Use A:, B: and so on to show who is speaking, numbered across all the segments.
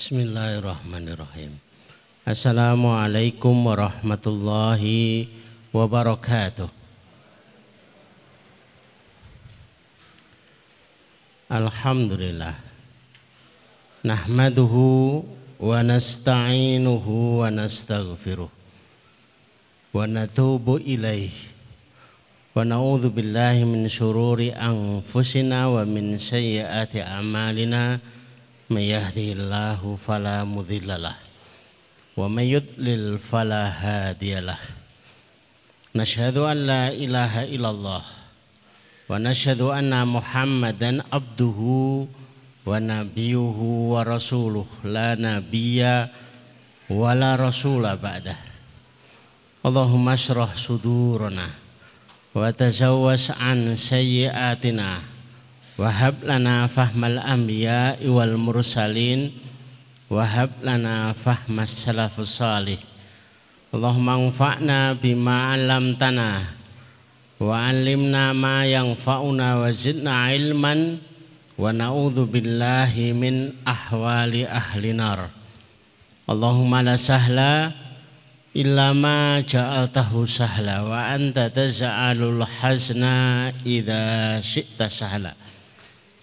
A: Bismillahirrahmanirrahim. Assalamualaikum warahmatullahi wabarakatuh. Alhamdulillah. Nahmaduhu wa nasta'inuhu wa nastaghfiruh. Wa natubu ilaih. Wa na'udzu billahi min syururi anfusina wa min sayyiati a'malina. من يهده الله فلا مضل له ومن يضلل فلا هادي له. نشهد أن لا إله إلا الله ونشهد أن محمدا عبده ونبيه ورسوله. لا نبي ولا رسول بعده. اللهم اشرح صدورنا وتزوس عن سيئاتنا. Wahab lana fahmal anbiya wal mursalin. Wahab lana fahmas salafus salih. Allahumma anfa'na bima tanah Wa alimna ma yanfa'una wa zidna ilman Wa na'udhu billahi min ahwali ahli nar. Allahumma la sahla illa ma ja'altahu sahla wa anta taz'alul hazna idha syi'ta sahla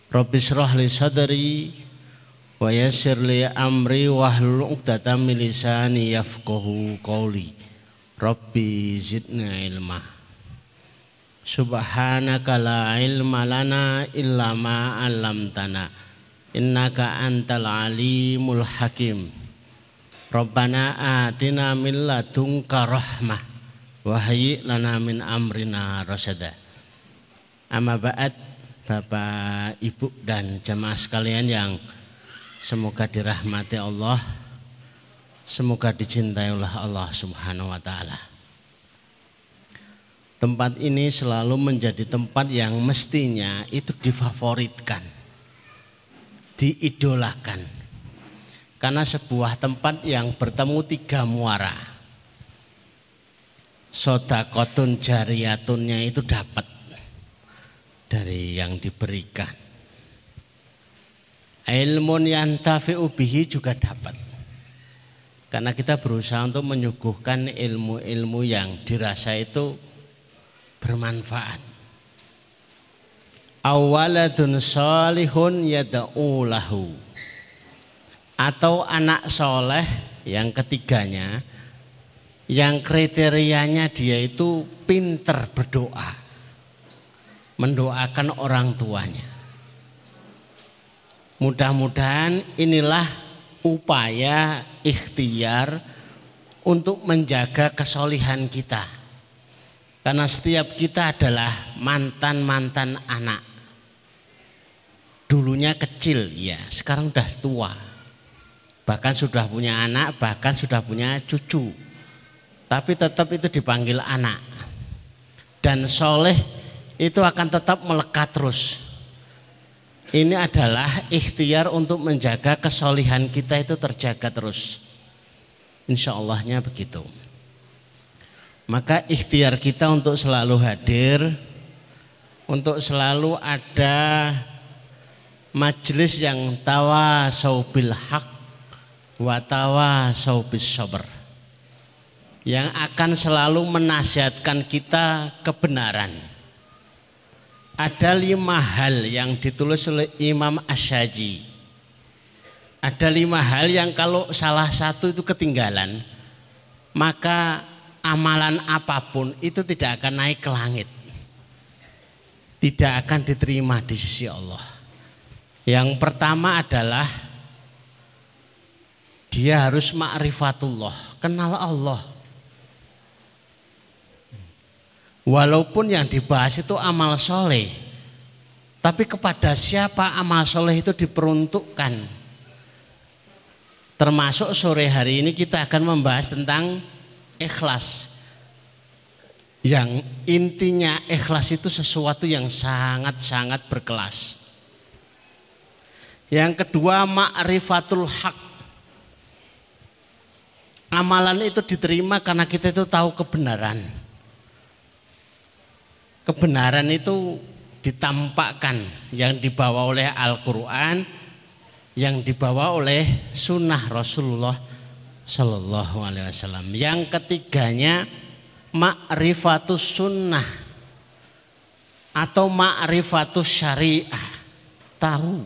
A: Rabbi syrah li sadri wa yassir li amri wahlul 'uqdatam min lisani yafqahu qawli. Rabbi zidna ilma. Subhanaka la ilma lana illa ma 'allamtana. Innaka antal alimul hakim. Rabbana atina min ladunka rahmah wa lana min amrina rasada. Amma ba'd Bapak, Ibu dan jemaah sekalian yang semoga dirahmati Allah, semoga dicintai oleh Allah Subhanahu wa taala. Tempat ini selalu menjadi tempat yang mestinya itu difavoritkan, diidolakan. Karena sebuah tempat yang bertemu tiga muara. Sodakotun jariatunnya itu dapat dari yang diberikan. Ilmu yang bihi juga dapat. Karena kita berusaha untuk menyuguhkan ilmu-ilmu yang dirasa itu bermanfaat. Awaladun salihun yada'u lahu. Atau anak soleh yang ketiganya yang kriterianya dia itu pinter berdoa mendoakan orang tuanya. Mudah-mudahan inilah upaya ikhtiar untuk menjaga kesolihan kita. Karena setiap kita adalah mantan-mantan anak. Dulunya kecil ya, sekarang sudah tua. Bahkan sudah punya anak, bahkan sudah punya cucu. Tapi tetap itu dipanggil anak. Dan soleh itu akan tetap melekat terus. Ini adalah ikhtiar untuk menjaga kesolihan kita itu terjaga terus. Insya Allahnya begitu. Maka ikhtiar kita untuk selalu hadir, untuk selalu ada majelis yang tawa saubil hak, wa tawa saubis sober. Yang akan selalu menasihatkan kita kebenaran ada lima hal yang ditulis oleh Imam Asyaji. Ada lima hal yang kalau salah satu itu ketinggalan, maka amalan apa pun itu tidak akan naik ke langit. Tidak akan diterima di sisi Allah. Yang pertama adalah dia harus ma'rifatullah, kenal Allah. Walaupun yang dibahas itu amal soleh. Tapi kepada siapa amal soleh itu diperuntukkan. Termasuk sore hari ini kita akan membahas tentang ikhlas. Yang intinya ikhlas itu sesuatu yang sangat-sangat berkelas. Yang kedua ma'rifatul hak. Amalan itu diterima karena kita itu tahu kebenaran kebenaran itu ditampakkan yang dibawa oleh Al-Quran, yang dibawa oleh sunnah Rasulullah Shallallahu Alaihi Wasallam. Yang ketiganya ma'rifatus sunnah atau ma'rifatus syariah. Tahu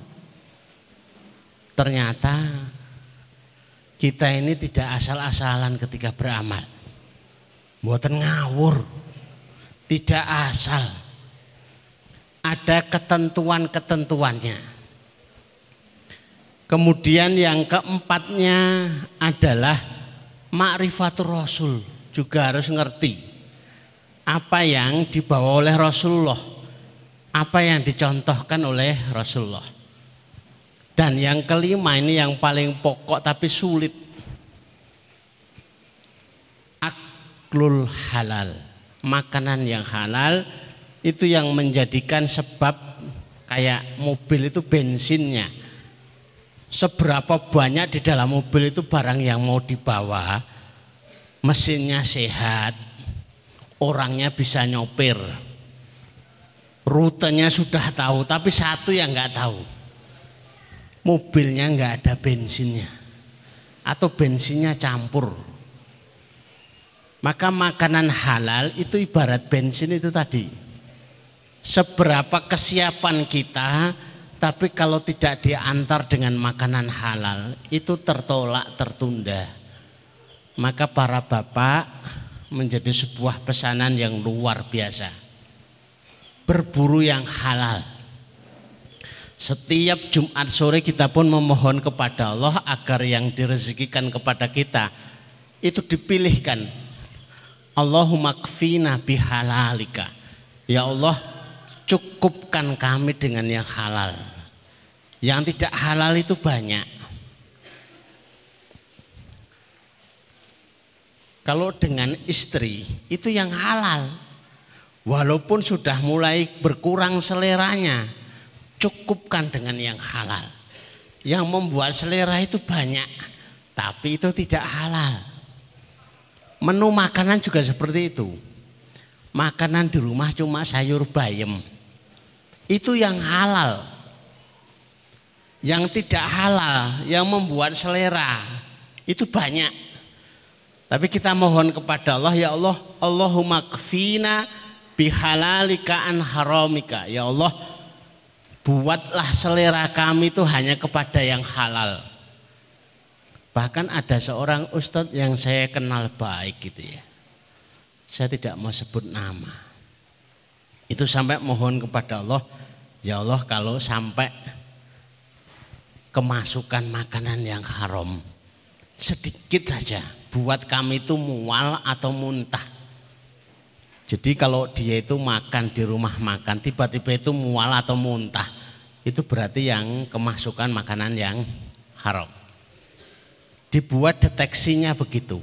A: ternyata kita ini tidak asal-asalan ketika beramal. Buatan ngawur, tidak asal. Ada ketentuan-ketentuannya. Kemudian yang keempatnya adalah ma'rifatul rasul. Juga harus ngerti apa yang dibawa oleh Rasulullah. Apa yang dicontohkan oleh Rasulullah. Dan yang kelima ini yang paling pokok tapi sulit. Aklul halal. Makanan yang halal itu yang menjadikan sebab kayak mobil itu bensinnya. Seberapa banyak di dalam mobil itu barang yang mau dibawa, mesinnya sehat, orangnya bisa nyopir, rutenya sudah tahu, tapi satu yang nggak tahu, mobilnya nggak ada bensinnya, atau bensinnya campur. Maka makanan halal itu ibarat bensin itu tadi. Seberapa kesiapan kita tapi kalau tidak diantar dengan makanan halal, itu tertolak, tertunda. Maka para bapak menjadi sebuah pesanan yang luar biasa. Berburu yang halal. Setiap Jumat sore kita pun memohon kepada Allah agar yang direzekikan kepada kita itu dipilihkan. Allahumma kfina bihalalika. Ya Allah, cukupkan kami dengan yang halal. Yang tidak halal itu banyak. Kalau dengan istri itu yang halal. Walaupun sudah mulai berkurang seleranya, cukupkan dengan yang halal. Yang membuat selera itu banyak, tapi itu tidak halal. Menu makanan juga seperti itu. Makanan di rumah cuma sayur bayam itu yang halal. Yang tidak halal, yang membuat selera itu banyak. Tapi kita mohon kepada Allah, ya Allah, Allahumma kfina bihalalika an haramika. Ya Allah, buatlah selera kami itu hanya kepada yang halal. Bahkan ada seorang ustadz yang saya kenal baik gitu ya. Saya tidak mau sebut nama. Itu sampai mohon kepada Allah, ya Allah kalau sampai kemasukan makanan yang haram sedikit saja buat kami itu mual atau muntah. Jadi kalau dia itu makan di rumah makan tiba-tiba itu mual atau muntah itu berarti yang kemasukan makanan yang haram. Dibuat deteksinya begitu.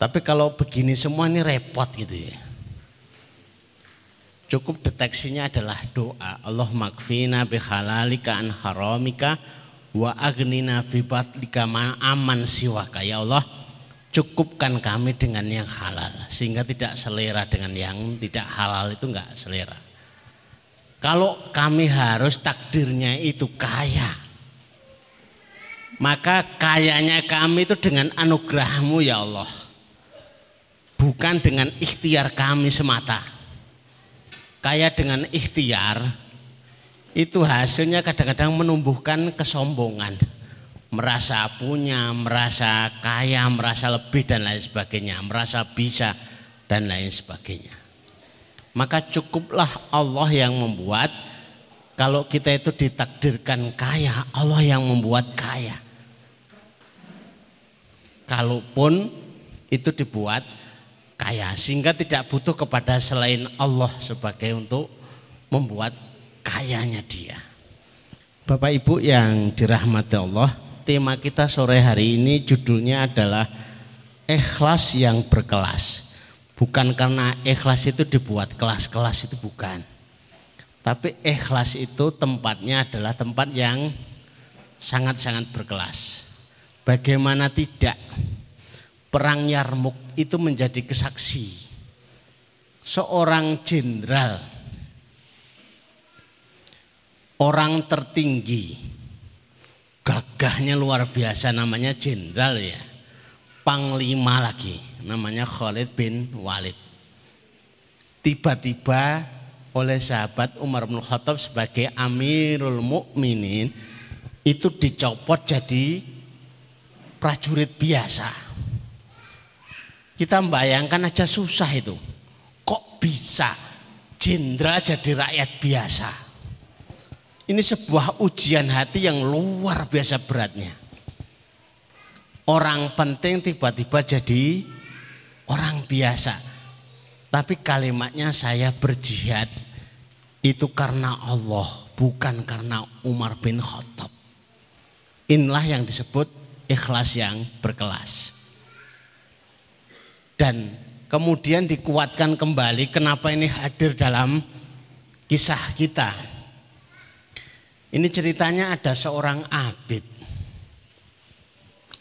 A: Tapi kalau begini semua ini repot gitu ya. Cukup deteksinya adalah doa. Allah makfina bihalalika an haramika wa agnina fi batlika aman siwaka. Ya Allah, cukupkan kami dengan yang halal sehingga tidak selera dengan yang tidak halal itu enggak selera. Kalau kami harus takdirnya itu kaya, maka kayanya kami itu dengan anugerahmu ya Allah. Bukan dengan ikhtiar kami semata kaya dengan ikhtiar itu hasilnya kadang-kadang menumbuhkan kesombongan merasa punya, merasa kaya, merasa lebih dan lain sebagainya, merasa bisa dan lain sebagainya. Maka cukuplah Allah yang membuat kalau kita itu ditakdirkan kaya, Allah yang membuat kaya. Kalaupun itu dibuat kaya sehingga tidak butuh kepada selain Allah sebagai untuk membuat kayanya dia. Bapak Ibu yang dirahmati Allah, tema kita sore hari ini judulnya adalah ikhlas yang berkelas. Bukan karena ikhlas itu dibuat kelas-kelas itu bukan. Tapi ikhlas itu tempatnya adalah tempat yang sangat-sangat berkelas. Bagaimana tidak? perang Yarmuk itu menjadi kesaksi seorang jenderal orang tertinggi gagahnya luar biasa namanya jenderal ya. Panglima lagi namanya Khalid bin Walid. Tiba-tiba oleh sahabat Umar bin Khattab sebagai Amirul Mukminin itu dicopot jadi prajurit biasa. Kita membayangkan aja susah itu. Kok bisa jenderal jadi rakyat biasa? Ini sebuah ujian hati yang luar biasa beratnya. Orang penting tiba-tiba jadi orang biasa. Tapi kalimatnya saya berjihad itu karena Allah, bukan karena Umar bin Khattab. Inilah yang disebut ikhlas yang berkelas. Dan kemudian dikuatkan kembali kenapa ini hadir dalam kisah kita. Ini ceritanya ada seorang abid.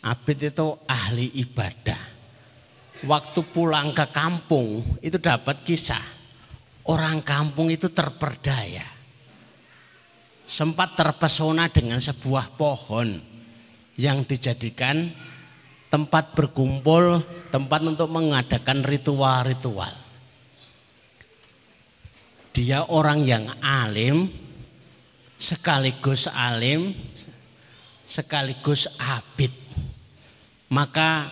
A: Abid itu ahli ibadah. Waktu pulang ke kampung itu dapat kisah. Orang kampung itu terperdaya. Sempat terpesona dengan sebuah pohon yang dijadikan tempat berkumpul, tempat untuk mengadakan ritual-ritual. Dia orang yang alim, sekaligus alim, sekaligus abid. Maka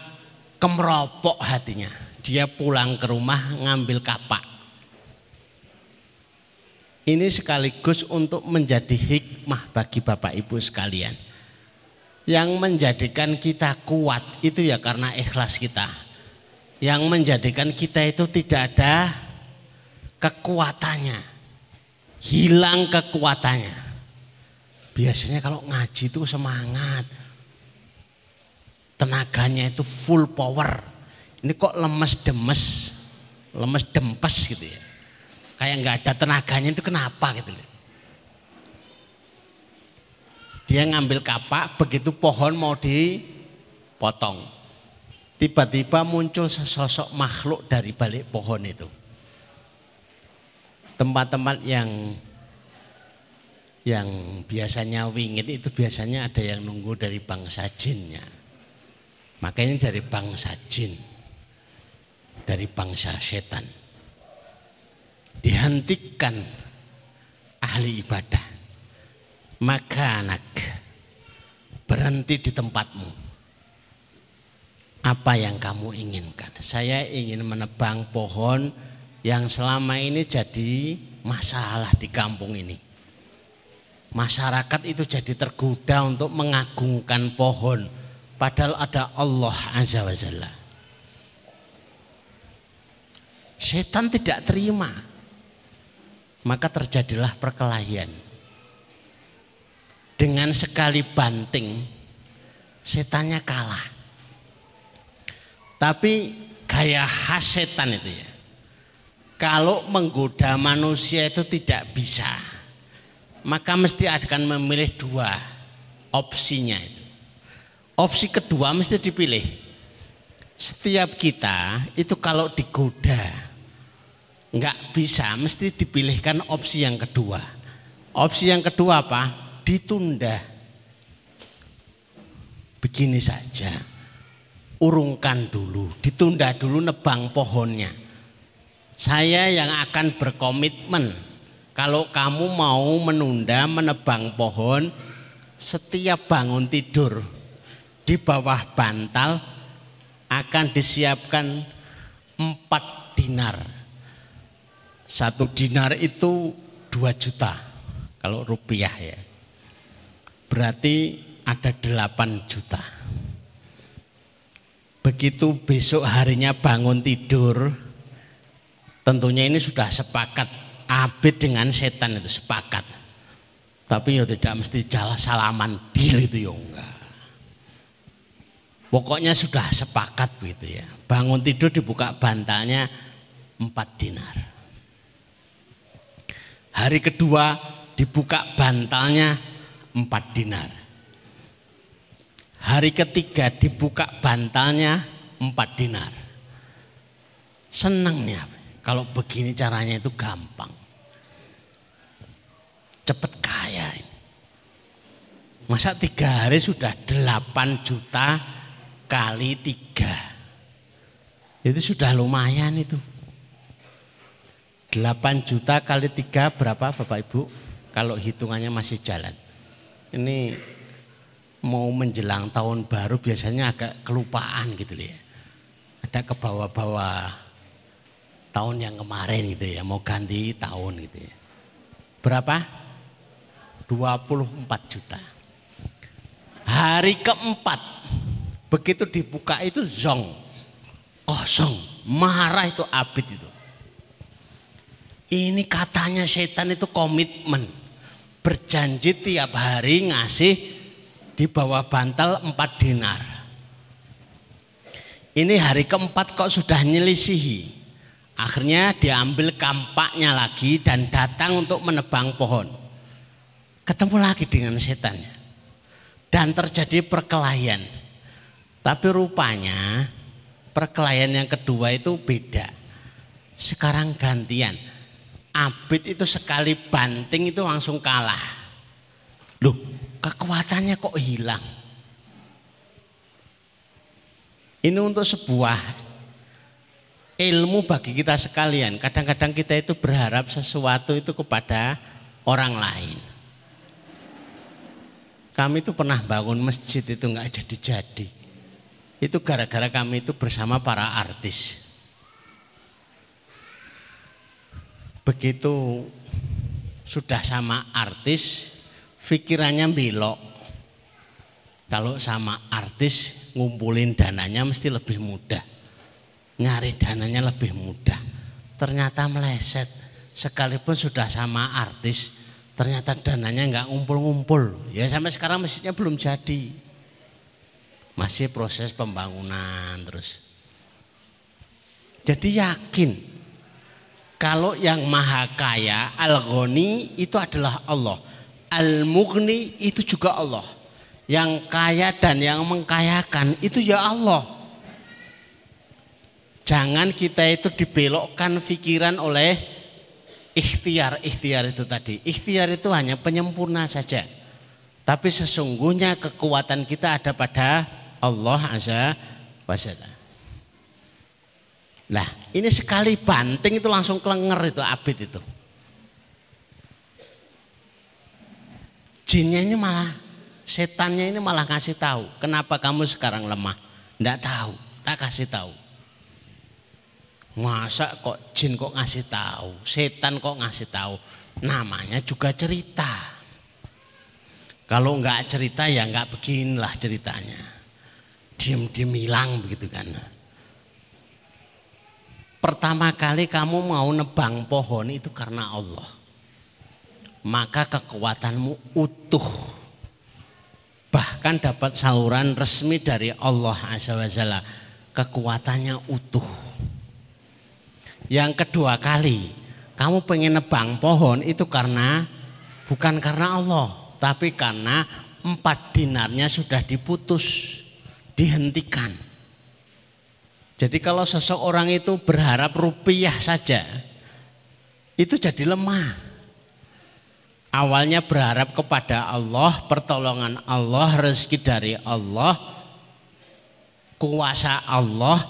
A: kemeropok hatinya. Dia pulang ke rumah ngambil kapak. Ini sekaligus untuk menjadi hikmah bagi Bapak Ibu sekalian. Yang menjadikan kita kuat itu ya karena ikhlas kita. Yang menjadikan kita itu tidak ada kekuatannya. Hilang kekuatannya. Biasanya kalau ngaji itu semangat. Tenaganya itu full power. Ini kok lemes demes, lemes dempes gitu ya. Kayak nggak ada tenaganya itu kenapa gitu loh. Dia ngambil kapak, begitu pohon mau dipotong. Tiba-tiba muncul sesosok makhluk dari balik pohon itu. Tempat-tempat yang yang biasanya wingit itu biasanya ada yang nunggu dari bangsa jinnya. Makanya dari bangsa jin, dari bangsa setan. Dihentikan ahli ibadah. Maka anak berhenti di tempatmu. Apa yang kamu inginkan? Saya ingin menebang pohon yang selama ini jadi masalah di kampung ini masyarakat itu jadi tergoda untuk mengagungkan pohon padahal ada Allah Azza wa Jalla. Setan tidak terima. Maka terjadilah perkelahian. Dengan sekali banting setannya kalah. Tapi gaya khas setan itu ya. Kalau menggoda manusia itu tidak bisa maka mesti akan memilih dua opsinya itu. Opsi kedua mesti dipilih. Setiap kita itu kalau digoda nggak bisa mesti dipilihkan opsi yang kedua. Opsi yang kedua apa? Ditunda. Begini saja. Urungkan dulu, ditunda dulu nebang pohonnya. Saya yang akan berkomitmen kalau kamu mau menunda menebang pohon, setiap bangun tidur di bawah bantal akan disiapkan empat dinar. Satu dinar itu dua juta kalau rupiah ya. Berarti ada delapan juta. Begitu besok harinya bangun tidur, tentunya ini sudah sepakat abid dengan setan itu sepakat. Tapi ya tidak mesti jalan salaman deal itu ya enggak. Pokoknya sudah sepakat gitu ya. Bangun tidur dibuka bantalnya empat dinar. Hari kedua dibuka bantalnya empat dinar. Hari ketiga dibuka bantalnya empat dinar. Senangnya kalau begini caranya itu gampang. Cepat kaya. Masa tiga hari sudah 8 juta kali tiga. Itu sudah lumayan itu. 8 juta kali tiga berapa Bapak Ibu? Kalau hitungannya masih jalan. Ini mau menjelang tahun baru biasanya agak kelupaan gitu ya. Ada ke bawah-bawah tahun yang kemarin gitu ya, mau ganti tahun gitu ya. Berapa? 24 juta. Hari keempat, begitu dibuka itu zong, kosong, marah itu abid itu. Ini katanya setan itu komitmen, berjanji tiap hari ngasih di bawah bantal 4 dinar. Ini hari keempat kok sudah nyelisihi. Akhirnya diambil kampaknya lagi dan datang untuk menebang pohon. Ketemu lagi dengan setannya. Dan terjadi perkelahian. Tapi rupanya perkelahian yang kedua itu beda. Sekarang gantian. Abid itu sekali banting itu langsung kalah. Loh, kekuatannya kok hilang? Ini untuk sebuah ilmu bagi kita sekalian. Kadang-kadang kita itu berharap sesuatu itu kepada orang lain. Kami itu pernah bangun masjid itu nggak jadi-jadi. Itu gara-gara kami itu bersama para artis. Begitu sudah sama artis, pikirannya belok. Kalau sama artis ngumpulin dananya mesti lebih mudah nyari dananya lebih mudah. Ternyata meleset. Sekalipun sudah sama artis, ternyata dananya nggak ngumpul-ngumpul. Ya sampai sekarang masjidnya belum jadi. Masih proses pembangunan terus. Jadi yakin kalau yang maha kaya al-ghani itu adalah Allah. Al-mughni itu juga Allah. Yang kaya dan yang mengkayakan itu ya Allah. Jangan kita itu dibelokkan pikiran oleh ikhtiar. Ikhtiar itu tadi. Ikhtiar itu hanya penyempurna saja. Tapi sesungguhnya kekuatan kita ada pada Allah Azza wa Nah ini sekali banting itu langsung kelenger itu abid itu. Jinnya ini malah, setannya ini malah kasih tahu. Kenapa kamu sekarang lemah? Tidak tahu, tak kasih tahu. Masa kok jin kok ngasih tahu, setan kok ngasih tahu. Namanya juga cerita. Kalau enggak cerita ya enggak beginilah ceritanya. Diem-diem hilang begitu kan. Pertama kali kamu mau nebang pohon itu karena Allah. Maka kekuatanmu utuh. Bahkan dapat saluran resmi dari Allah Azza Kekuatannya utuh yang kedua kali, kamu pengen nebang pohon itu karena bukan karena Allah, tapi karena empat dinarnya sudah diputus, dihentikan. Jadi kalau seseorang itu berharap rupiah saja, itu jadi lemah. Awalnya berharap kepada Allah, pertolongan Allah, rezeki dari Allah, kuasa Allah,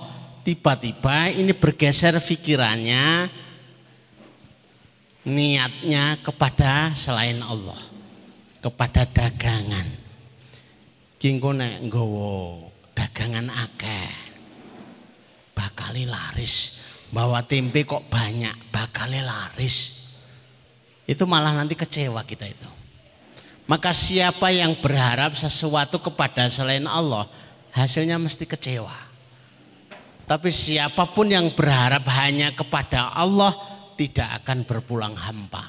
A: tiba-tiba ini bergeser pikirannya niatnya kepada selain Allah kepada dagangan kingko nek nggawa dagangan akeh bakal laris bawa tempe kok banyak bakal laris itu malah nanti kecewa kita itu maka siapa yang berharap sesuatu kepada selain Allah hasilnya mesti kecewa tapi siapa pun yang berharap hanya kepada Allah tidak akan berpulang hampa.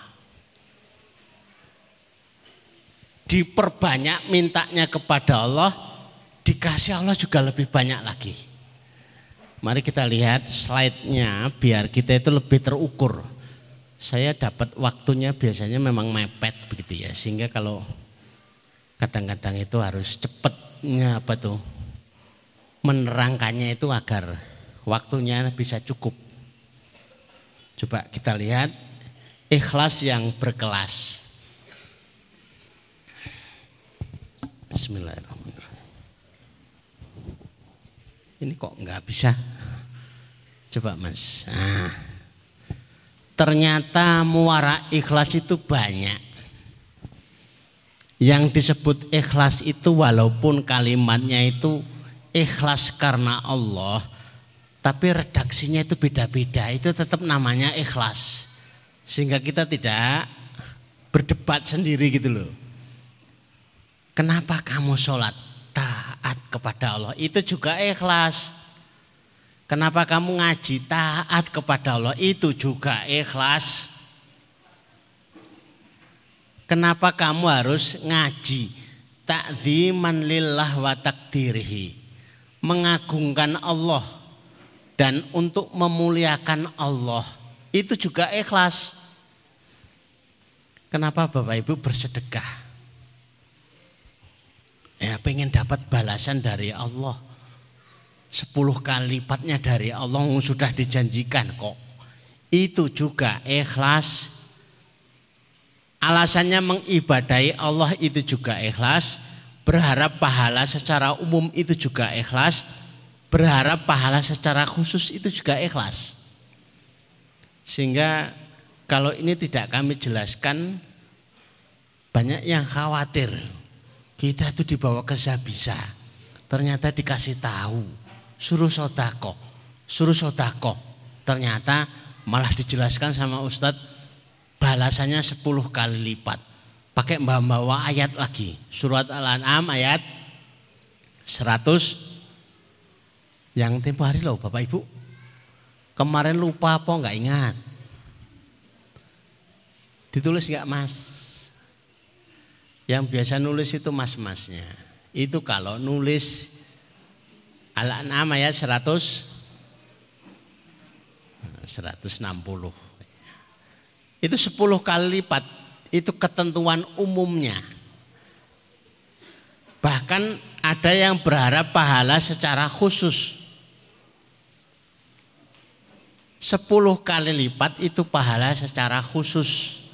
A: Diperbanyak mintanya kepada Allah, dikasih Allah juga lebih banyak lagi. Mari kita lihat slide-nya biar kita itu lebih terukur. Saya dapat waktunya biasanya memang mepet begitu ya, sehingga kalau kadang-kadang itu harus cepetnya apa tuh menerangkannya itu agar waktunya bisa cukup. Coba kita lihat ikhlas yang berkelas. Bismillahirrahmanirrahim. Ini kok nggak bisa? Coba mas. Nah, ternyata muara ikhlas itu banyak. Yang disebut ikhlas itu walaupun kalimatnya itu ikhlas karena Allah, tapi redaksinya itu beda-beda. Itu tetap namanya ikhlas. Sehingga kita tidak berdebat sendiri gitu loh. Kenapa kamu sholat kepada Allah? Itu juga ikhlas. Kenapa kamu ngaji taat kepada Allah? Itu juga ikhlas. Kenapa kamu harus ngaji takziman lillah wa takdirhi? Mengagungkan Allah dan untuk memuliakan Allah. Itu juga ikhlas. Kenapa Bapak Ibu bersedekah? Ya pengen dapat balasan dari Allah. Sepuluh kali lipatnya dari Allah sudah dijanjikan kok. Itu juga ikhlas. Alasannya mengibadai Allah itu juga ikhlas. Berharap pahala secara umum itu juga ikhlas. Berharap pahala secara khusus itu juga ikhlas. Sehingga kalau ini tidak kami jelaskan banyak yang khawatir kita itu dibawa ke Zabisa. Ternyata dikasih tahu. Suruh sotako. Suruh sotako. Ternyata malah dijelaskan sama Ustadz. Balasannya 10 kali lipat. Pakai bawa ayat lagi. Surat Al-An'am ayat 100. Yang tempo hari loh Bapak Ibu. Kemarin lupa apa enggak ingat. Ditulis enggak mas? Yang biasa nulis itu mas-masnya. Itu kalau nulis Al-An'am ayat 100 160. Itu 10 kali lipat. Itu ketentuan umumnya. Bahkan ada yang berharap pahala secara khusus. 10 kali lipat itu pahala secara khusus.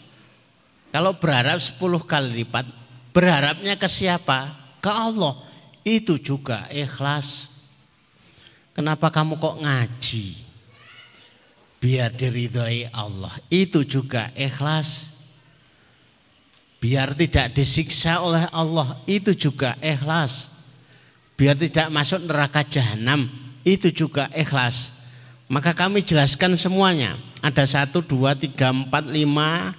A: Kalau berharap 10 kali lipat Berharapnya ke siapa? Ke Allah. Itu juga ikhlas. Kenapa kamu kok ngaji? Biar diridhoi Allah. Itu juga ikhlas. Biar tidak disiksa oleh Allah. Itu juga ikhlas. Biar tidak masuk neraka jahanam. Itu juga ikhlas. Maka kami jelaskan semuanya. Ada satu, dua, tiga, empat, lima,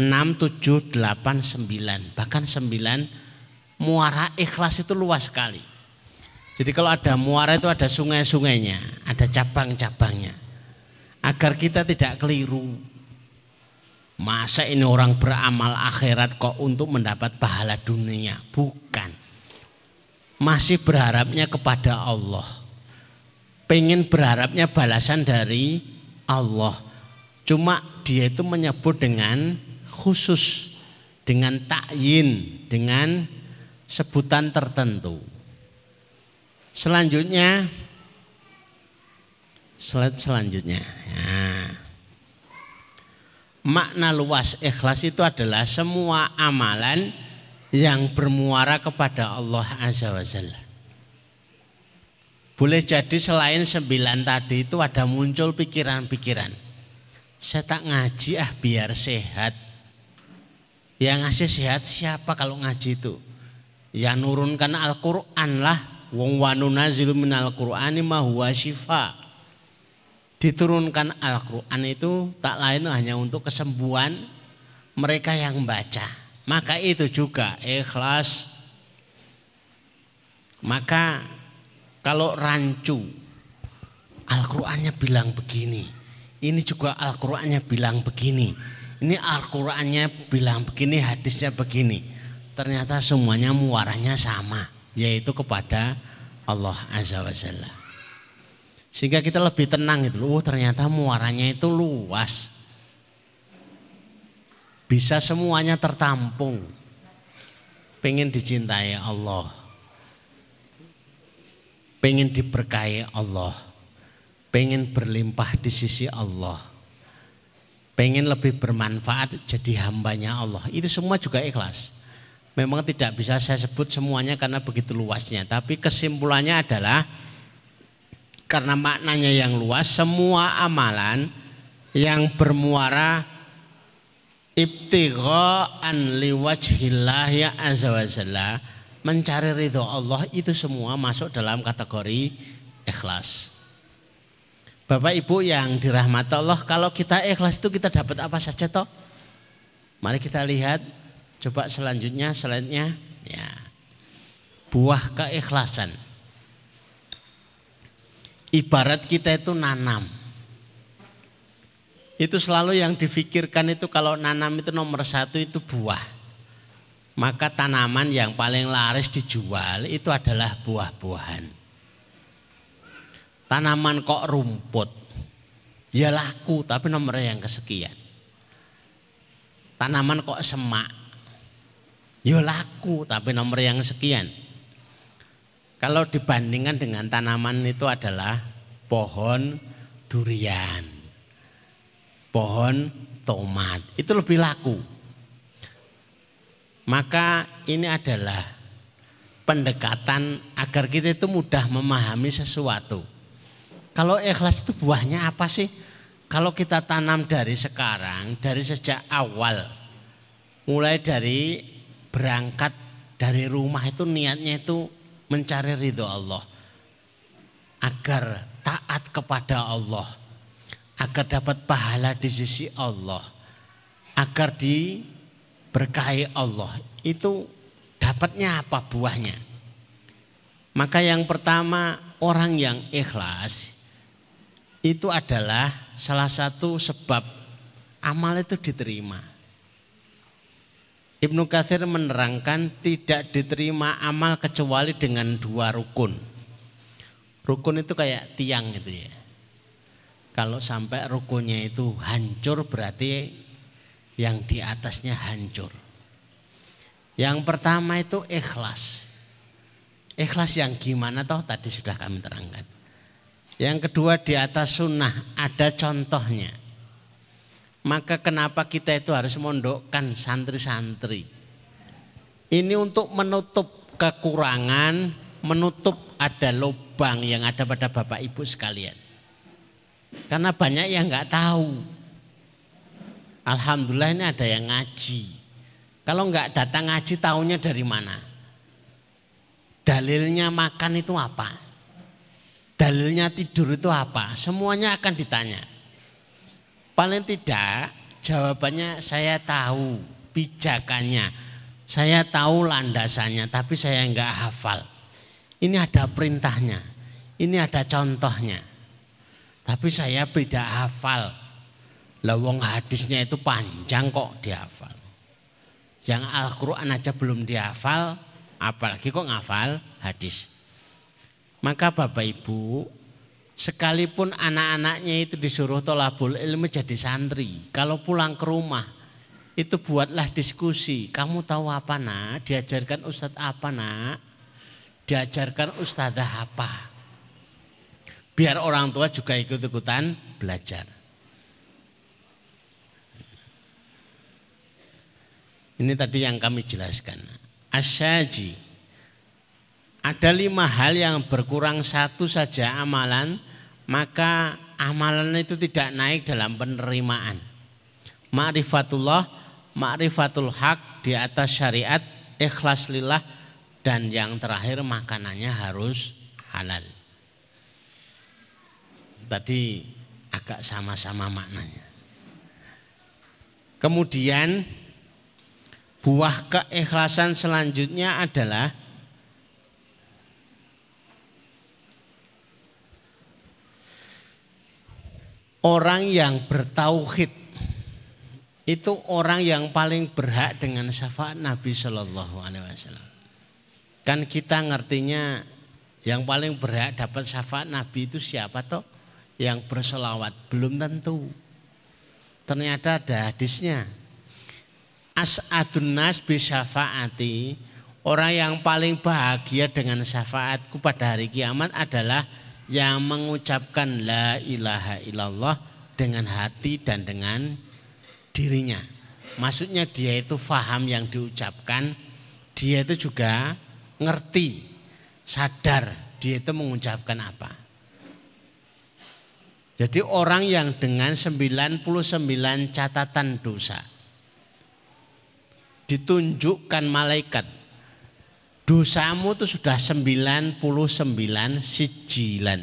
A: 6, 7, 8, 9. Bahkan 9 muara ikhlas itu luas sekali. Jadi kalau ada muara itu ada sungai-sungainya, ada cabang-cabangnya. Agar kita tidak keliru. Masa ini orang beramal akhirat kok untuk mendapat pahala dunia? Bukan. Masih berharapnya kepada Allah. Pengen berharapnya balasan dari Allah. Cuma dia itu menyebut dengan khusus dengan takyin, dengan sebutan tertentu. Selanjutnya slide selanjutnya. Nah, makna luas ikhlas itu adalah semua amalan yang bermuara kepada Allah Azza wa Jalla. Boleh jadi selain sembilan tadi itu ada muncul pikiran-pikiran. Saya tak ngaji ah biar sehat. Yang ngasih sehat siapa kalau ngaji itu? Yang nurunkan Al-Quran lah. Wong wanunazilu minal Qur'ani ma huwa syifa. Diturunkan Al-Quran itu tak lain hanya untuk kesembuhan mereka yang membaca. Maka itu juga ikhlas. Maka kalau rancu Al-Qur'annya bilang begini. Ini juga Al-Qur'annya bilang begini ini Al-Qur'annya bilang begini, hadisnya begini. Ternyata semuanya muaranya sama, yaitu kepada Allah Azza wa Jalla. Sehingga kita lebih tenang itu. Oh, ternyata muaranya itu luas. Bisa semuanya tertampung. Pengen dicintai Allah. Pengen diberkahi Allah. Pengen berlimpah di sisi Allah pengen lebih bermanfaat jadi hambanya Allah. Itu semua juga ikhlas. Memang tidak bisa saya sebut semuanya karena begitu luasnya, tapi kesimpulannya adalah karena maknanya yang luas, semua amalan yang bermuara ibtigha'an ya azza wa jalla mencari ridho Allah itu semua masuk dalam kategori ikhlas. Bapak Ibu yang dirahmati Allah, kalau kita ikhlas itu kita dapat apa saja toh? Mari kita lihat coba selanjutnya selanjutnya ya. Buah keikhlasan. Ibarat kita itu nanam. Itu selalu yang difikirkan itu kalau nanam itu nomor satu itu buah. Maka tanaman yang paling laris dijual itu adalah buah-buahan. Tanaman kok rumput. Ya laku tapi nomornya yang kesekian. Tanaman kok semak. Ya laku tapi nomor yang sekian. Kalau dibandingkan dengan tanaman itu adalah pohon durian. Pohon tomat. Itu lebih laku. Maka ini adalah pendekatan agar kita itu mudah memahami sesuatu. Kalau ikhlas itu buahnya apa sih? Kalau kita tanam dari sekarang, dari sejak awal, mulai dari berangkat dari rumah itu niatnya itu mencari ridho Allah. Agar taat kepada Allah. Agar dapat pahala di sisi Allah. Agar diberkahi Allah. Itu dapatnya apa buahnya? Maka yang pertama orang yang ikhlas itu adalah salah satu sebab amal itu diterima. Ibnu Katsir menerangkan tidak diterima amal kecuali dengan dua rukun. Rukun itu kayak tiang gitu ya. Kalau sampai rukunnya itu hancur berarti yang di atasnya hancur. Yang pertama itu ikhlas. Ikhlas yang gimana toh tadi sudah kami terangkan. Yang kedua di atas sunnah ada contohnya. Maka kenapa kita itu harus mondokkan santri-santri. Ini untuk menutup kekurangan, menutup ada lubang yang ada pada bapak ibu sekalian. Karena banyak yang nggak tahu. Alhamdulillah ini ada yang ngaji. Kalau nggak datang ngaji tahunya dari mana? Dalilnya makan itu apa? Dalilnya tidur itu apa? Semuanya akan ditanya. Paling tidak jawabannya saya tahu pijakannya. Saya tahu landasannya tapi saya enggak hafal. Ini ada perintahnya. Ini ada contohnya. Tapi saya beda hafal. Lawang hadisnya itu panjang kok dihafal. Yang Al-Quran aja belum dihafal, apalagi kok ngafal hadis. Maka Bapak Ibu, sekalipun anak-anaknya itu disuruh tolabul ilmu jadi santri, kalau pulang ke rumah itu buatlah diskusi. Kamu tahu apa nak? Diajarkan ustadz apa nak? Diajarkan ustadzah apa? Biar orang tua juga ikut-ikutan belajar. Ini tadi yang kami jelaskan. Asyaji ada lima hal yang berkurang satu saja amalan, maka amalan itu tidak naik dalam penerimaan. Ma'rifatullah, ma'rifatul hak di atas syariat, ikhlas lillah, dan yang terakhir makanannya harus halal. Tadi agak sama-sama maknanya. Kemudian buah keikhlasan selanjutnya adalah orang yang bertauhid itu orang yang paling berhak dengan syafaat Nabi Shallallahu Alaihi Wasallam. Kan kita ngertinya yang paling berhak dapat syafaat Nabi itu siapa toh? Yang berselawat belum tentu. Ternyata ada hadisnya. As'adun nas syafaati Orang yang paling bahagia dengan syafaatku pada hari kiamat adalah yang mengucapkan la ilaha illallah dengan hati dan dengan dirinya. Maksudnya dia itu faham yang diucapkan, dia itu juga ngerti, sadar dia itu mengucapkan apa. Jadi orang yang dengan 99 catatan dosa ditunjukkan malaikat dosamu itu sudah 99 sijilan.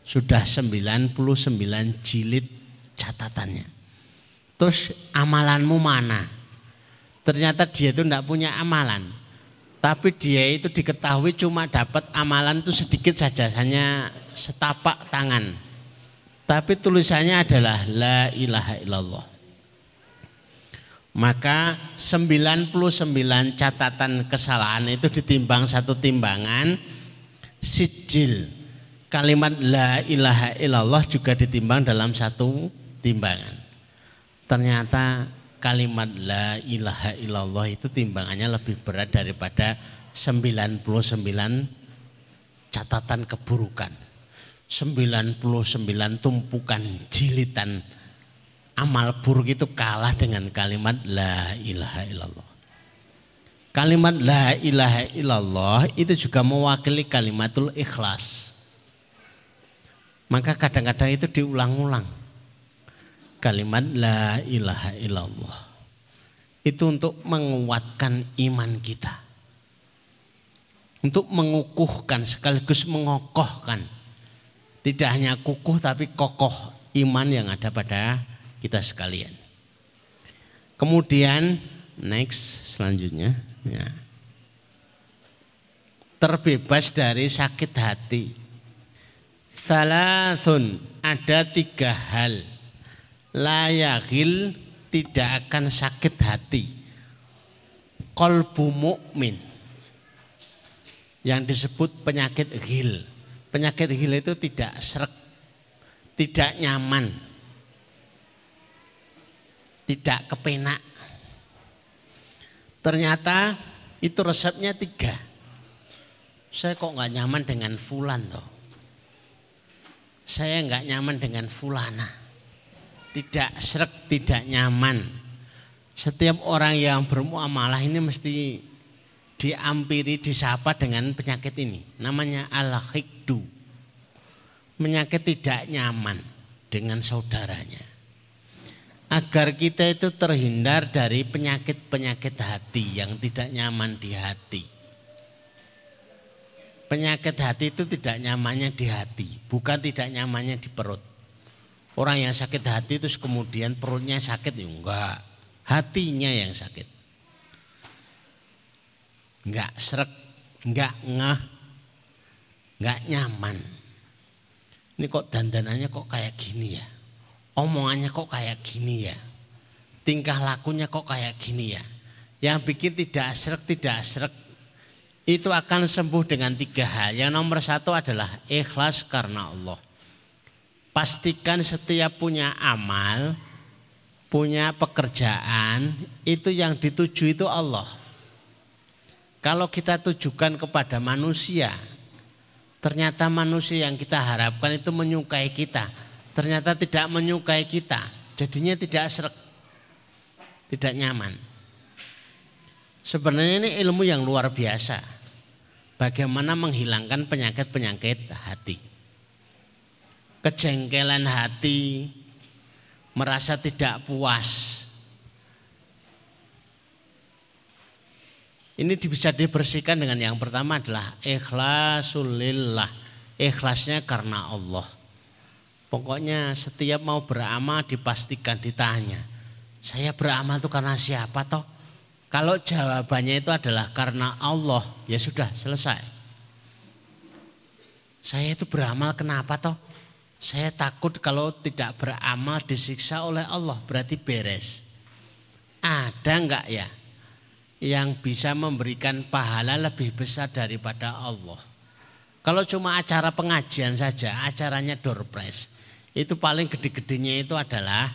A: Sudah 99 jilid catatannya. Terus amalanmu mana? Ternyata dia itu tidak punya amalan. Tapi dia itu diketahui cuma dapat amalan itu sedikit saja, hanya setapak tangan. Tapi tulisannya adalah La ilaha illallah. Maka 99 catatan kesalahan itu ditimbang satu timbangan sijil. Kalimat La ilaha illallah juga ditimbang dalam satu timbangan. Ternyata kalimat la ilaha illallah itu timbangannya lebih berat daripada 99 catatan keburukan. 99 tumpukan jilitan amal buruk itu kalah dengan kalimat la ilaha illallah. Kalimat la ilaha illallah itu juga mewakili kalimatul ikhlas. Maka kadang-kadang itu diulang-ulang kalimat la ilaha illallah. Itu untuk menguatkan iman kita. Untuk mengukuhkan sekaligus mengokohkan. Tidak hanya kukuh tapi kokoh iman yang ada pada kita sekalian. Kemudian next selanjutnya ya. Terbebas dari sakit hati. Salasun ada tiga hal layakil tidak akan sakit hati. Kolbu mukmin yang disebut penyakit hil. Penyakit hil itu tidak serak, tidak nyaman, tidak kepenak. Ternyata itu resepnya tiga. Saya kok nggak nyaman dengan fulan toh. Saya nggak nyaman dengan fulana tidak serak, tidak nyaman. Setiap orang yang bermuamalah ini mesti diampiri, disapa dengan penyakit ini. Namanya al-hikdu. Penyakit tidak nyaman dengan saudaranya. Agar kita itu terhindar dari penyakit-penyakit hati yang tidak nyaman di hati. Penyakit hati itu tidak nyamannya di hati, bukan tidak nyamannya di perut. Orang yang sakit hati terus kemudian perutnya sakit ya enggak. Hatinya yang sakit. Enggak serak, enggak ngah, enggak nyaman. Ini kok dandanannya kok kayak gini ya. Omongannya kok kayak gini ya. Tingkah lakunya kok kayak gini ya. Yang bikin tidak serak, tidak serak itu akan sembuh dengan tiga hal. Yang nomor satu adalah ikhlas karena Allah pastikan setiap punya amal, punya pekerjaan, itu yang dituju itu Allah. Kalau kita tujukan kepada manusia, ternyata manusia yang kita harapkan itu menyukai kita, ternyata tidak menyukai kita, jadinya tidak serak, tidak nyaman. Sebenarnya ini ilmu yang luar biasa. Bagaimana menghilangkan penyakit-penyakit hati kejengkelan hati, merasa tidak puas. Ini bisa dibersihkan dengan yang pertama adalah ikhlasulillah. Ikhlasnya karena Allah. Pokoknya setiap mau beramal dipastikan ditanya. Saya beramal itu karena siapa toh? Kalau jawabannya itu adalah karena Allah, ya sudah selesai. Saya itu beramal kenapa toh? Saya takut kalau tidak beramal disiksa oleh Allah berarti beres. Ada enggak ya yang bisa memberikan pahala lebih besar daripada Allah? Kalau cuma acara pengajian saja, acaranya door prize, itu paling gede-gedenya itu adalah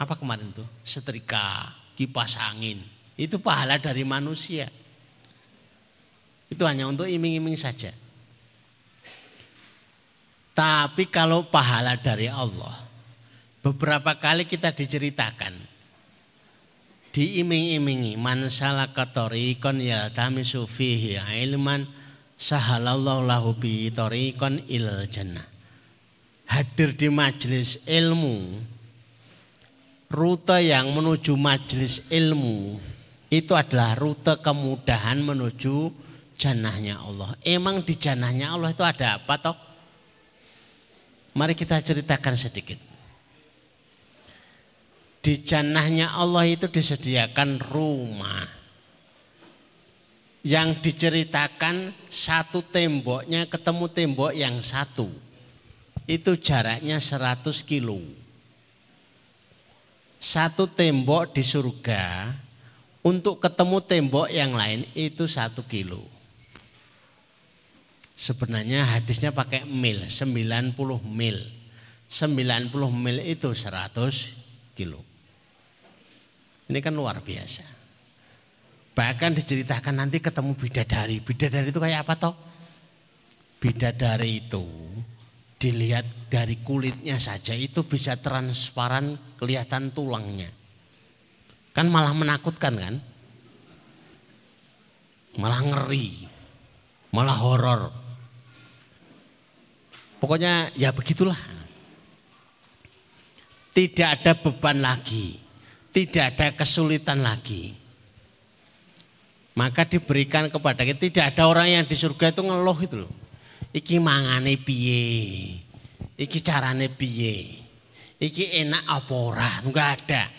A: apa kemarin tuh? Setrika, kipas angin. Itu pahala dari manusia. Itu hanya untuk iming-iming saja. Tapi kalau pahala dari Allah, beberapa kali kita diceritakan diiming-imingi man salaka tariqan ya tamisu fihi ilman sahalallahu lahu bi tariqan ilal jannah. Hadir di majelis ilmu rute yang menuju majelis ilmu itu adalah rute kemudahan menuju jannahnya Allah. Emang di jannahnya Allah itu ada apa toh? Mari kita ceritakan sedikit. Di jannahnya Allah itu disediakan rumah. Yang diceritakan satu temboknya ketemu tembok yang satu. Itu jaraknya 100 kilo. Satu tembok di surga untuk ketemu tembok yang lain itu satu kilo. Sebenarnya hadisnya pakai mil, 90 mil. 90 mil itu 100 kilo. Ini kan luar biasa. Bahkan diceritakan nanti ketemu bidadari. Bidadari itu kayak apa toh? Bidadari itu dilihat dari kulitnya saja itu bisa transparan kelihatan tulangnya. Kan malah menakutkan kan? Malah ngeri. Malah horor. Pokoknya ya begitulah. Tidak ada beban lagi. Tidak ada kesulitan lagi. Maka diberikan kepada kita. Tidak ada orang yang di surga itu ngeluh itu loh. Iki mangane piye. Iki carane piye. Iki enak apa ora. Enggak ada.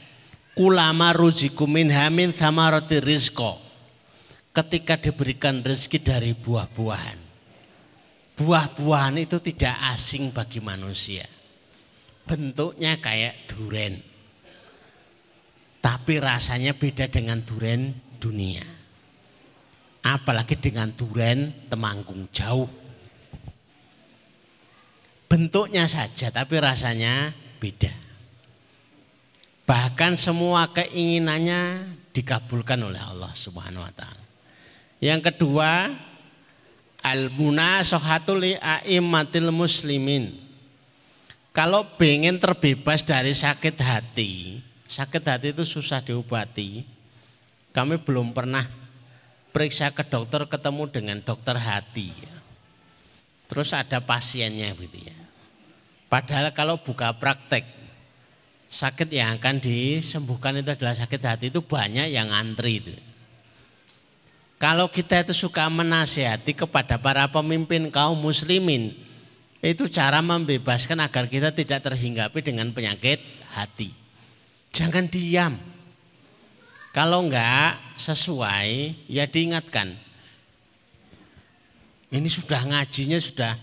A: Kulama ruziku min hamin roti rizko. Ketika diberikan rezeki dari buah-buahan buah-buahan itu tidak asing bagi manusia. Bentuknya kayak duren. Tapi rasanya beda dengan duren dunia. Apalagi dengan duren temanggung jauh. Bentuknya saja tapi rasanya beda. Bahkan semua keinginannya dikabulkan oleh Allah Subhanahu wa taala. Yang kedua, al munasohatu li a'immatil muslimin. Kalau pengen terbebas dari sakit hati, sakit hati itu susah diobati. Kami belum pernah periksa ke dokter ketemu dengan dokter hati. Terus ada pasiennya gitu ya. Padahal kalau buka praktek sakit yang akan disembuhkan itu adalah sakit hati itu banyak yang antri itu. Kalau kita itu suka menasihati kepada para pemimpin kaum muslimin, itu cara membebaskan agar kita tidak terhinggapi dengan penyakit hati. Jangan diam. Kalau enggak sesuai, ya diingatkan. Ini sudah ngajinya sudah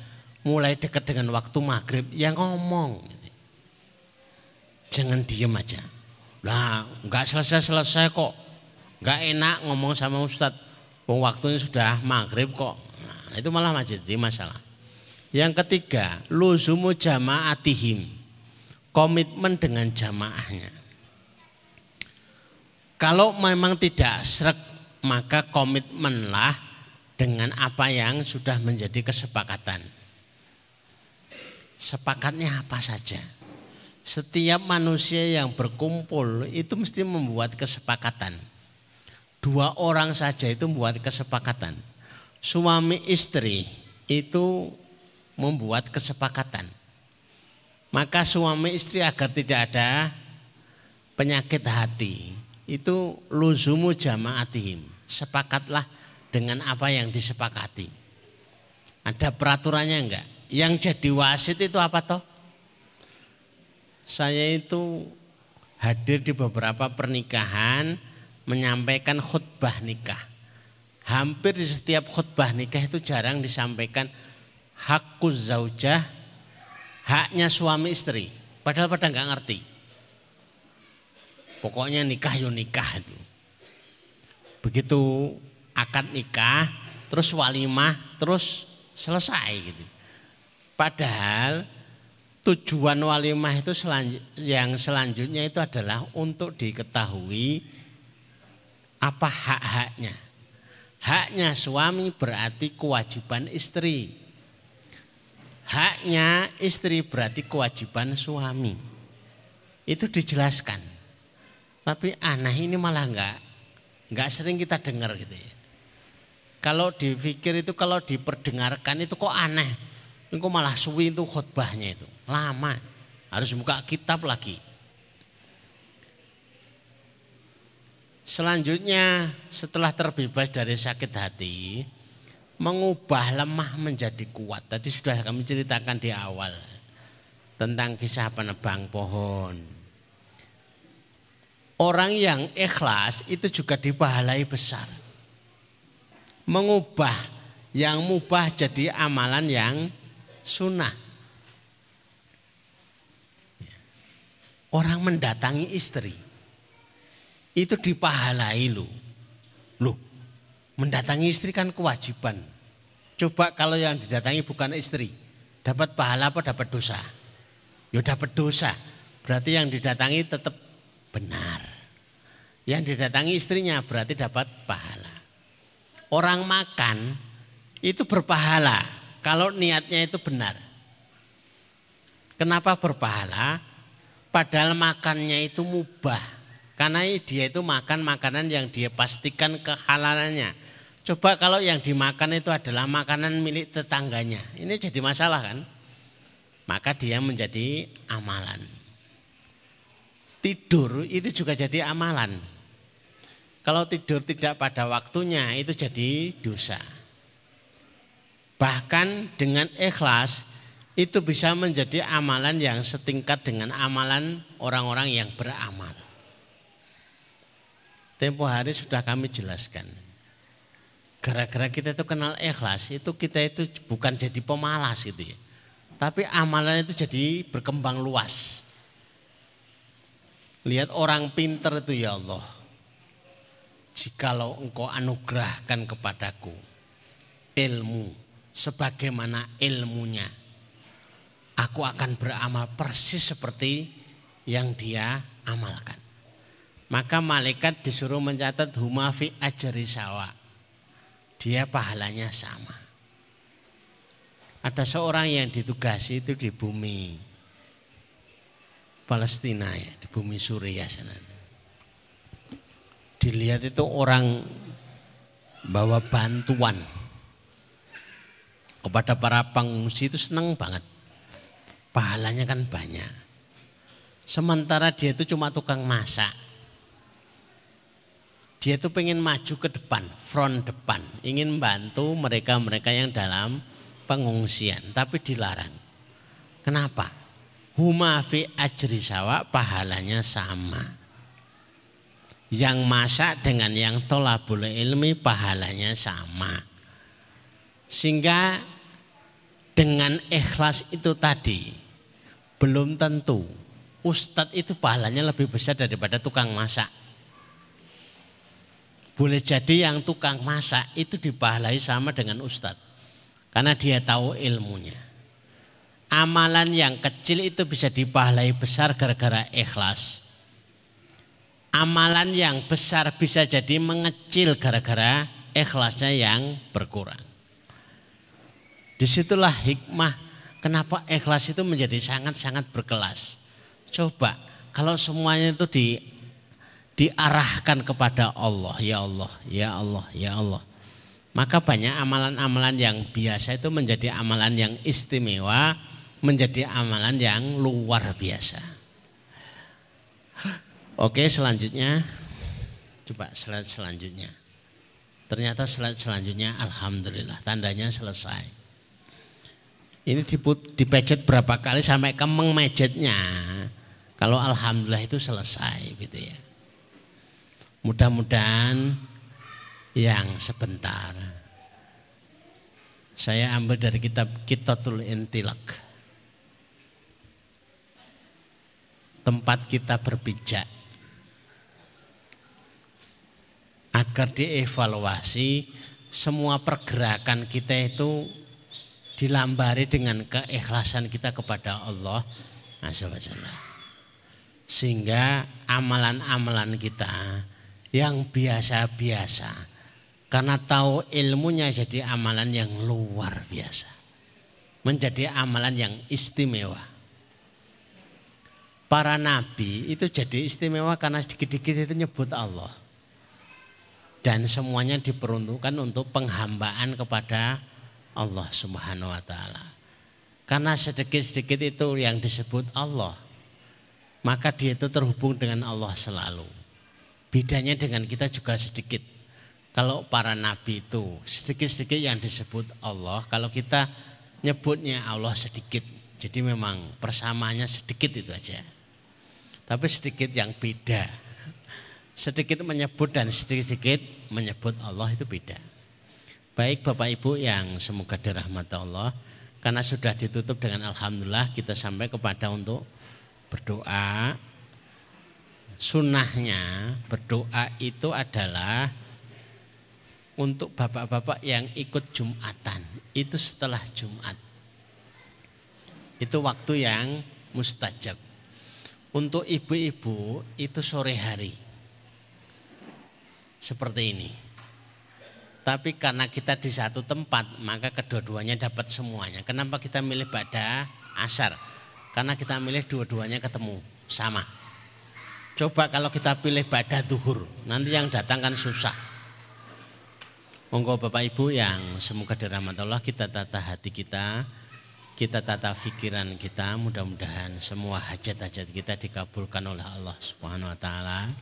A: mulai dekat dengan waktu maghrib, ya ngomong. Jangan diem aja. Lah, enggak selesai-selesai kok. Enggak enak ngomong sama ustadz Wong waktunya sudah maghrib kok. Nah, itu malah jadi masalah. Yang ketiga, luzumu jama'atihim. Komitmen dengan jamaahnya. Kalau memang tidak srek, maka komitmenlah dengan apa yang sudah menjadi kesepakatan. Sepakatnya apa saja. Setiap manusia yang berkumpul itu mesti membuat kesepakatan dua orang saja itu membuat kesepakatan. Suami istri itu membuat kesepakatan. Maka suami istri agar tidak ada penyakit hati itu luzumu jamaatihim. Sepakatlah dengan apa yang disepakati. Ada peraturannya enggak? Yang jadi wasit itu apa toh? Saya itu hadir di beberapa pernikahan menyampaikan khutbah nikah. Hampir di setiap khutbah nikah itu jarang disampaikan hakuz zaujah, haknya suami istri. Padahal pada nggak ngerti. Pokoknya nikah yo nikah itu. Begitu akad nikah, terus walimah, terus selesai gitu. Padahal tujuan walimah itu yang selanjutnya itu adalah untuk diketahui apa hak-haknya? Haknya suami berarti kewajiban istri. Haknya istri berarti kewajiban suami. Itu dijelaskan. Tapi aneh ini malah enggak enggak sering kita dengar gitu ya. Kalau dipikir itu kalau diperdengarkan itu kok aneh. Ini kok malah suwi itu khutbahnya itu. Lama. Harus buka kitab lagi. Selanjutnya setelah terbebas dari sakit hati, mengubah lemah menjadi kuat. Tadi sudah kami ceritakan di awal tentang kisah penebang pohon. Orang yang ikhlas itu juga dipahalai besar. Mengubah yang mubah jadi amalan yang sunnah. Orang mendatangi istri itu dipahalai lo. Loh, mendatangi istri kan kewajiban. Coba kalau yang didatangi bukan istri, dapat pahala apa dapat dosa? Ya dapat dosa. Berarti yang didatangi tetap benar. Yang didatangi istrinya berarti dapat pahala. Orang makan itu berpahala kalau niatnya itu benar. Kenapa berpahala? Padahal makannya itu mubah. Karena dia itu makan makanan yang dia pastikan kehalalannya. Coba kalau yang dimakan itu adalah makanan milik tetangganya. Ini jadi masalah kan? Maka dia menjadi amalan tidur itu juga jadi amalan. Kalau tidur tidak pada waktunya itu jadi dosa. Bahkan dengan ikhlas itu bisa menjadi amalan yang setingkat dengan amalan orang-orang yang beramal. Tempo hari sudah kami jelaskan. Gara-gara kita itu kenal ikhlas, itu kita itu bukan jadi pemalas gitu ya. Tapi amalan itu jadi berkembang luas. Lihat orang pinter itu ya Allah. Jikalau engkau anugerahkan kepadaku ilmu sebagaimana ilmunya. Aku akan beramal persis seperti yang dia amalkan. Maka malaikat disuruh mencatat humafi ajari sawa. Dia pahalanya sama. Ada seorang yang ditugasi itu di bumi Palestina ya, di bumi Suriah sana. Dilihat itu orang bawa bantuan kepada para pengungsi itu senang banget. Pahalanya kan banyak. Sementara dia itu cuma tukang masak. Dia itu pengen maju ke depan, front depan. Ingin bantu mereka-mereka yang dalam pengungsian. Tapi dilarang. Kenapa? Huma fi ajri sawa pahalanya sama. Yang masak dengan yang tolabul ilmi pahalanya sama. Sehingga dengan ikhlas itu tadi belum tentu ustadz itu pahalanya lebih besar daripada tukang masak. Boleh jadi yang tukang masak itu dipahalai sama dengan ustadz. Karena dia tahu ilmunya amalan yang kecil itu bisa dipahalai besar gara-gara ikhlas. Amalan yang besar bisa jadi mengecil gara-gara ikhlasnya yang berkurang. Di situlah hikmah kenapa ikhlas itu menjadi sangat-sangat berkelas. Coba kalau semuanya itu di, diarahkan kepada Allah, ya Allah, ya Allah, ya Allah. Maka banyak amalan-amalan yang biasa itu menjadi amalan yang istimewa menjadi amalan yang luar biasa. Oke, selanjutnya coba slide selanjutnya. Ternyata slide selanjutnya alhamdulillah tandanya selesai. Ini diput, dipecet berapa kali sampai kemeng mejetnya. Kalau alhamdulillah itu selesai gitu ya. Mudah-mudahan yang sebentar. Saya ambil dari kitab Kitatul Intilak tempat kita berpijak. Agar dievaluasi semua pergerakan kita itu dilambari dengan keikhlasan kita kepada Allah. Azza Sehingga amalan-amalan kita yang biasa-biasa karena tahu ilmunya jadi amalan yang luar biasa. Menjadi amalan yang istimewa para nabi itu jadi istimewa karena sedikit-sedikit itu nyebut Allah. Dan semuanya diperuntukkan untuk penghambaan kepada Allah Subhanahu wa taala. Karena sedikit-sedikit itu yang disebut Allah, maka dia itu terhubung dengan Allah selalu. Bedanya dengan kita juga sedikit. Kalau para nabi itu sedikit-sedikit yang disebut Allah, kalau kita nyebutnya Allah sedikit. Jadi memang persamaannya sedikit itu aja. Tapi sedikit yang beda. Sedikit menyebut dan sedikit-sedikit menyebut Allah itu beda. Baik Bapak Ibu yang semoga dirahmati Allah. Karena sudah ditutup dengan Alhamdulillah kita sampai kepada untuk berdoa. Sunnahnya berdoa itu adalah untuk bapak-bapak yang ikut Jumatan. Itu setelah Jumat. Itu waktu yang mustajab. Untuk ibu-ibu itu sore hari. Seperti ini. Tapi karena kita di satu tempat, maka kedua-duanya dapat semuanya. Kenapa kita milih pada asar? Karena kita milih dua-duanya ketemu, sama. Coba kalau kita pilih pada duhur, nanti yang datang kan susah. Monggo Bapak Ibu yang semoga dirahmati Allah kita tata hati kita, kita tata pikiran kita, mudah-mudahan semua hajat-hajat kita dikabulkan oleh Allah Subhanahu wa taala.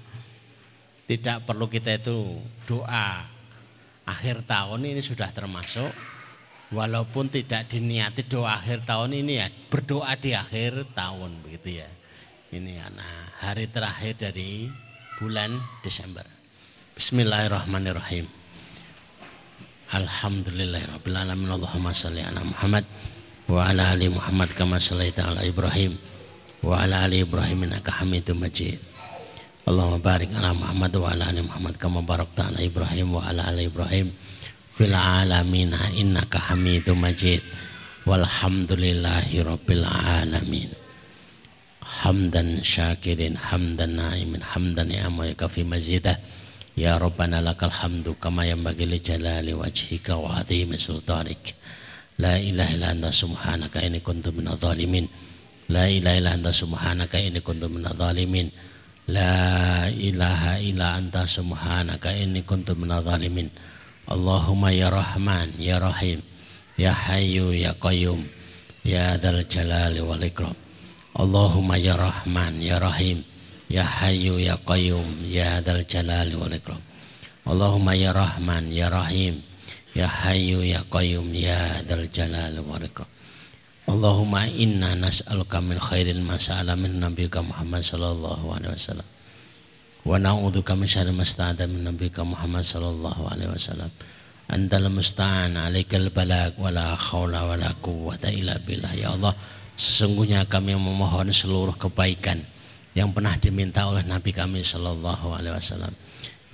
A: Tidak perlu kita itu doa akhir tahun ini sudah termasuk walaupun tidak diniati doa akhir tahun ini ya berdoa di akhir tahun begitu ya. Ini anak hari terakhir dari bulan Desember. Bismillahirrahmanirrahim. Alhamdulillahirabbil alamin. Allahumma shalli ala Muhammad wa ala ali Muhammad kama shallaita ala Ibrahim wa ala ali Ibrahim innaka Hamidum Majid. Allahumma barik ala Muhammad wa ala ali Muhammad kama barakta ala Ibrahim wa ala ali Ibrahim fil alamin innaka Hamidum Majid. Walhamdulillahi rabbil alamin. Hamdan syakirin hamdan naimin hamdan ya kafi mazidah. Ya Rabbana lakal hamdu kama yanbaghi li jalali wajhika wa azimi sultanik. La ilaha illa anta subhanaka inni kuntu minadh dhalimin. La ilaha illa anta subhanaka inni kuntu minadh dhalimin. La ilaha illa anta subhanaka inni kuntu minadh dhalimin. Allahumma ya Rahman ya Rahim ya Hayyu ya Qayyum ya Dzal Jalali wal Ikram. Allahumma ya Rahman ya Rahim ya Hayyu ya Qayyum ya Dzal Jalali wal Ikram. Allahumma ya Rahman ya Rahim Ya Hayyu Ya Qayyum Ya Dzal Jalal wal. Allahumma inna nas'aluka min khairin ma sa'ala min nabiyyika Muhammad sallallahu alaihi wasallam. Wa na'udzubika min syarri ma min nabiyyika Muhammad sallallahu alaihi wasallam. Antal musta'an alaikal balag wa la haula wa la quwwata illa billah. Ya Allah, sesungguhnya kami memohon seluruh kebaikan yang pernah diminta oleh Nabi kami sallallahu alaihi wasallam.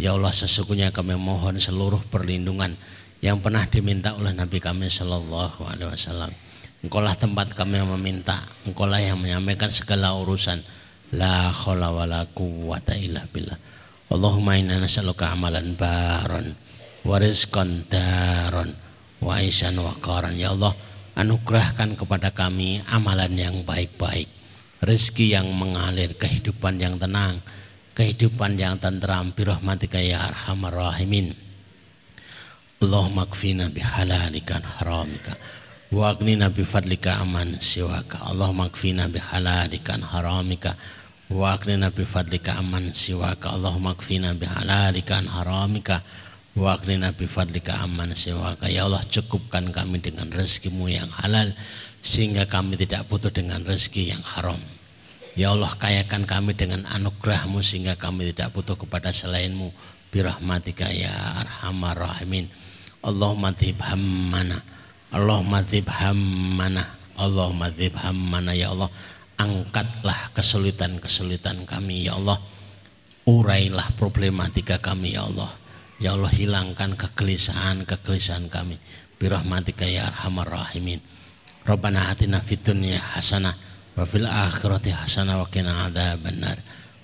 A: Ya Allah, sesungguhnya kami mohon seluruh perlindungan yang pernah diminta oleh Nabi kami Shallallahu Alaihi Wasallam. Engkaulah tempat kami yang meminta, engkaulah yang menyampaikan segala urusan. La khawla wa la quwwata illa billah. Allahumma inna nas'aluka amalan baron wa rizqan daron wa aisan wa qaran. Ya Allah, anugerahkan kepada kami amalan yang baik-baik, rezeki yang mengalir, kehidupan yang tenang, kehidupan yang tentram, birahmatika ya arhamar rahimin. Allahumma kfina bihalalika haramika. Wa aghnina bifadlika aman siwaka. Allahumma kfina bihalalika haramika. Wa aghnina bifadlika aman siwaka. Allahumma kfina bihalalika haramika. Wa aghnina bifadlika aman siwaka. Ya Allah cukupkan kami dengan rezekimu yang halal sehingga kami tidak butuh dengan rezeki yang haram. Ya Allah kayakan kami dengan anugerahmu sehingga kami tidak butuh kepada selainmu. Birahmatika ya arhamar rahimin Allahumma dzib hammana. Allahumma dzib hammana. Allahumma dzib hammana ya Allah. Angkatlah kesulitan-kesulitan kami ya Allah. Urailah problematika kami ya Allah. Ya Allah hilangkan kegelisahan-kegelisahan kami. Birahmatika ya arhamar rahimin. Rabbana atina fid dunya hasanah wa fil akhirati hasanah wa qina adzabannar.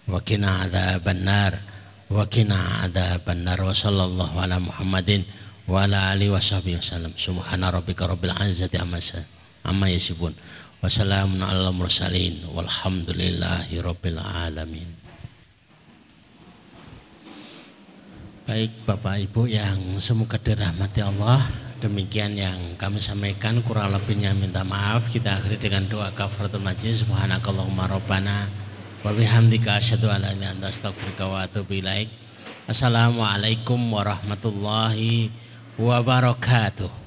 A: Wa qina adzabannar. Wa qina adzabannar. Wa sallallahu ala Muhammadin wa ala alihi wa sahbihi wasallam subhana rabbika rabbil izzati amma amma yasifun. Wa Wassalamun ala mursalin. Walhamdulillahi rabbil alamin. Baik Bapak Ibu yang semoga dirahmati Allah Demikian yang kami sampaikan kurang lebihnya minta maaf. Kita akhiri dengan doa kafaratul majlis. Subhanakallahumma rabbana Wa bihamdika asyhadu an la ilaha illa anta astaghfiruka wa atubu ilaik. Assalamualaikum warahmatullahi wabarakatuh